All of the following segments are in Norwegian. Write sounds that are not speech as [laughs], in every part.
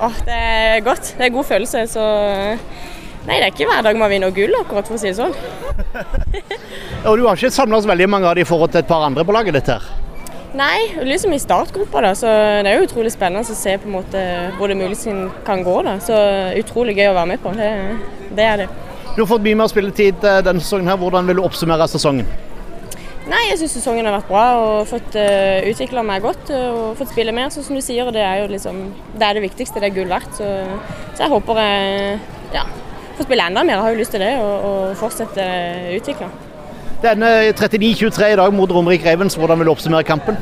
Åh, det er godt. Det er god følelse. Så Nei, det er ikke hver dag man vinner gull, akkurat for å si det sånn. [laughs] Og du har ikke samla veldig mange av de i forhold til et par andre på laget ditt her? Nei, liksom i startgruppa, da, så det er jo utrolig spennende å se på en måte hvor det muligens kan gå. da, Så utrolig gøy å være med på. Det, det er det. Du har fått mye mer spilletid eh, denne sesongen. her. Hvordan vil du oppsummere sesongen? Nei, jeg syns sesongen har vært bra og fått uh, utvikla meg godt uh, og fått spille mer, Så som du sier. Det er jo liksom, det er det viktigste, det er gull verdt. Så, så jeg håper jeg ja, får spille enda mer. Jeg har jo lyst til det og, og fortsette å utvikle. Denne 39-23 i dag mot Romerike Ravens, hvordan vil du oppsummere kampen?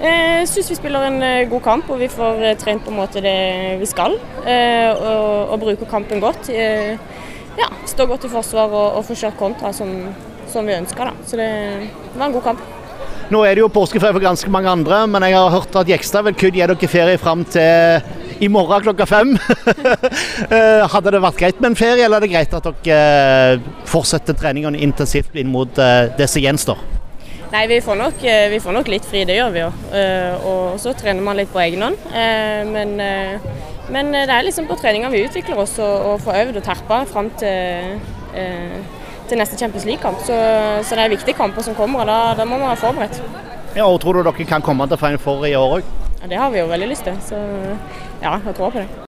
Jeg syns vi spiller en eh, god kamp og vi får eh, trent på en måte det vi skal. eh, Og, og bruker kampen godt. Eh, Ja, Stå godt i forsvar og, og får kjørt kontra som, som vi ønsker. Så det var en god kamp. Nå er det jo påskeferie for ganske mange andre, men jeg har hørt at Jekstad vil kun gi dere ferie fram til i morgen klokka fem. [laughs] Eh, Hadde det vært greit med en ferie, eller er det greit at dere eh, fortsetter treningene intensivt inn mot eh, det som gjenstår? Nei, vi får nok, eh, vi får nok litt fri, det gjør vi jo. Eh, Og så trener man litt på egen hånd. Eh, Men, eh, men det er liksom på treninga vi utvikler oss og, og får øvd og terpa fram til, eh, til neste Champions League-kamp. Så, så det er viktige kamper som kommer, og da, da må man være forberedt. Ja, og Tror du dere kan komme til Final Four i år òg? Ja, det har vi jo veldig lyst til, så ja, jeg tror på det.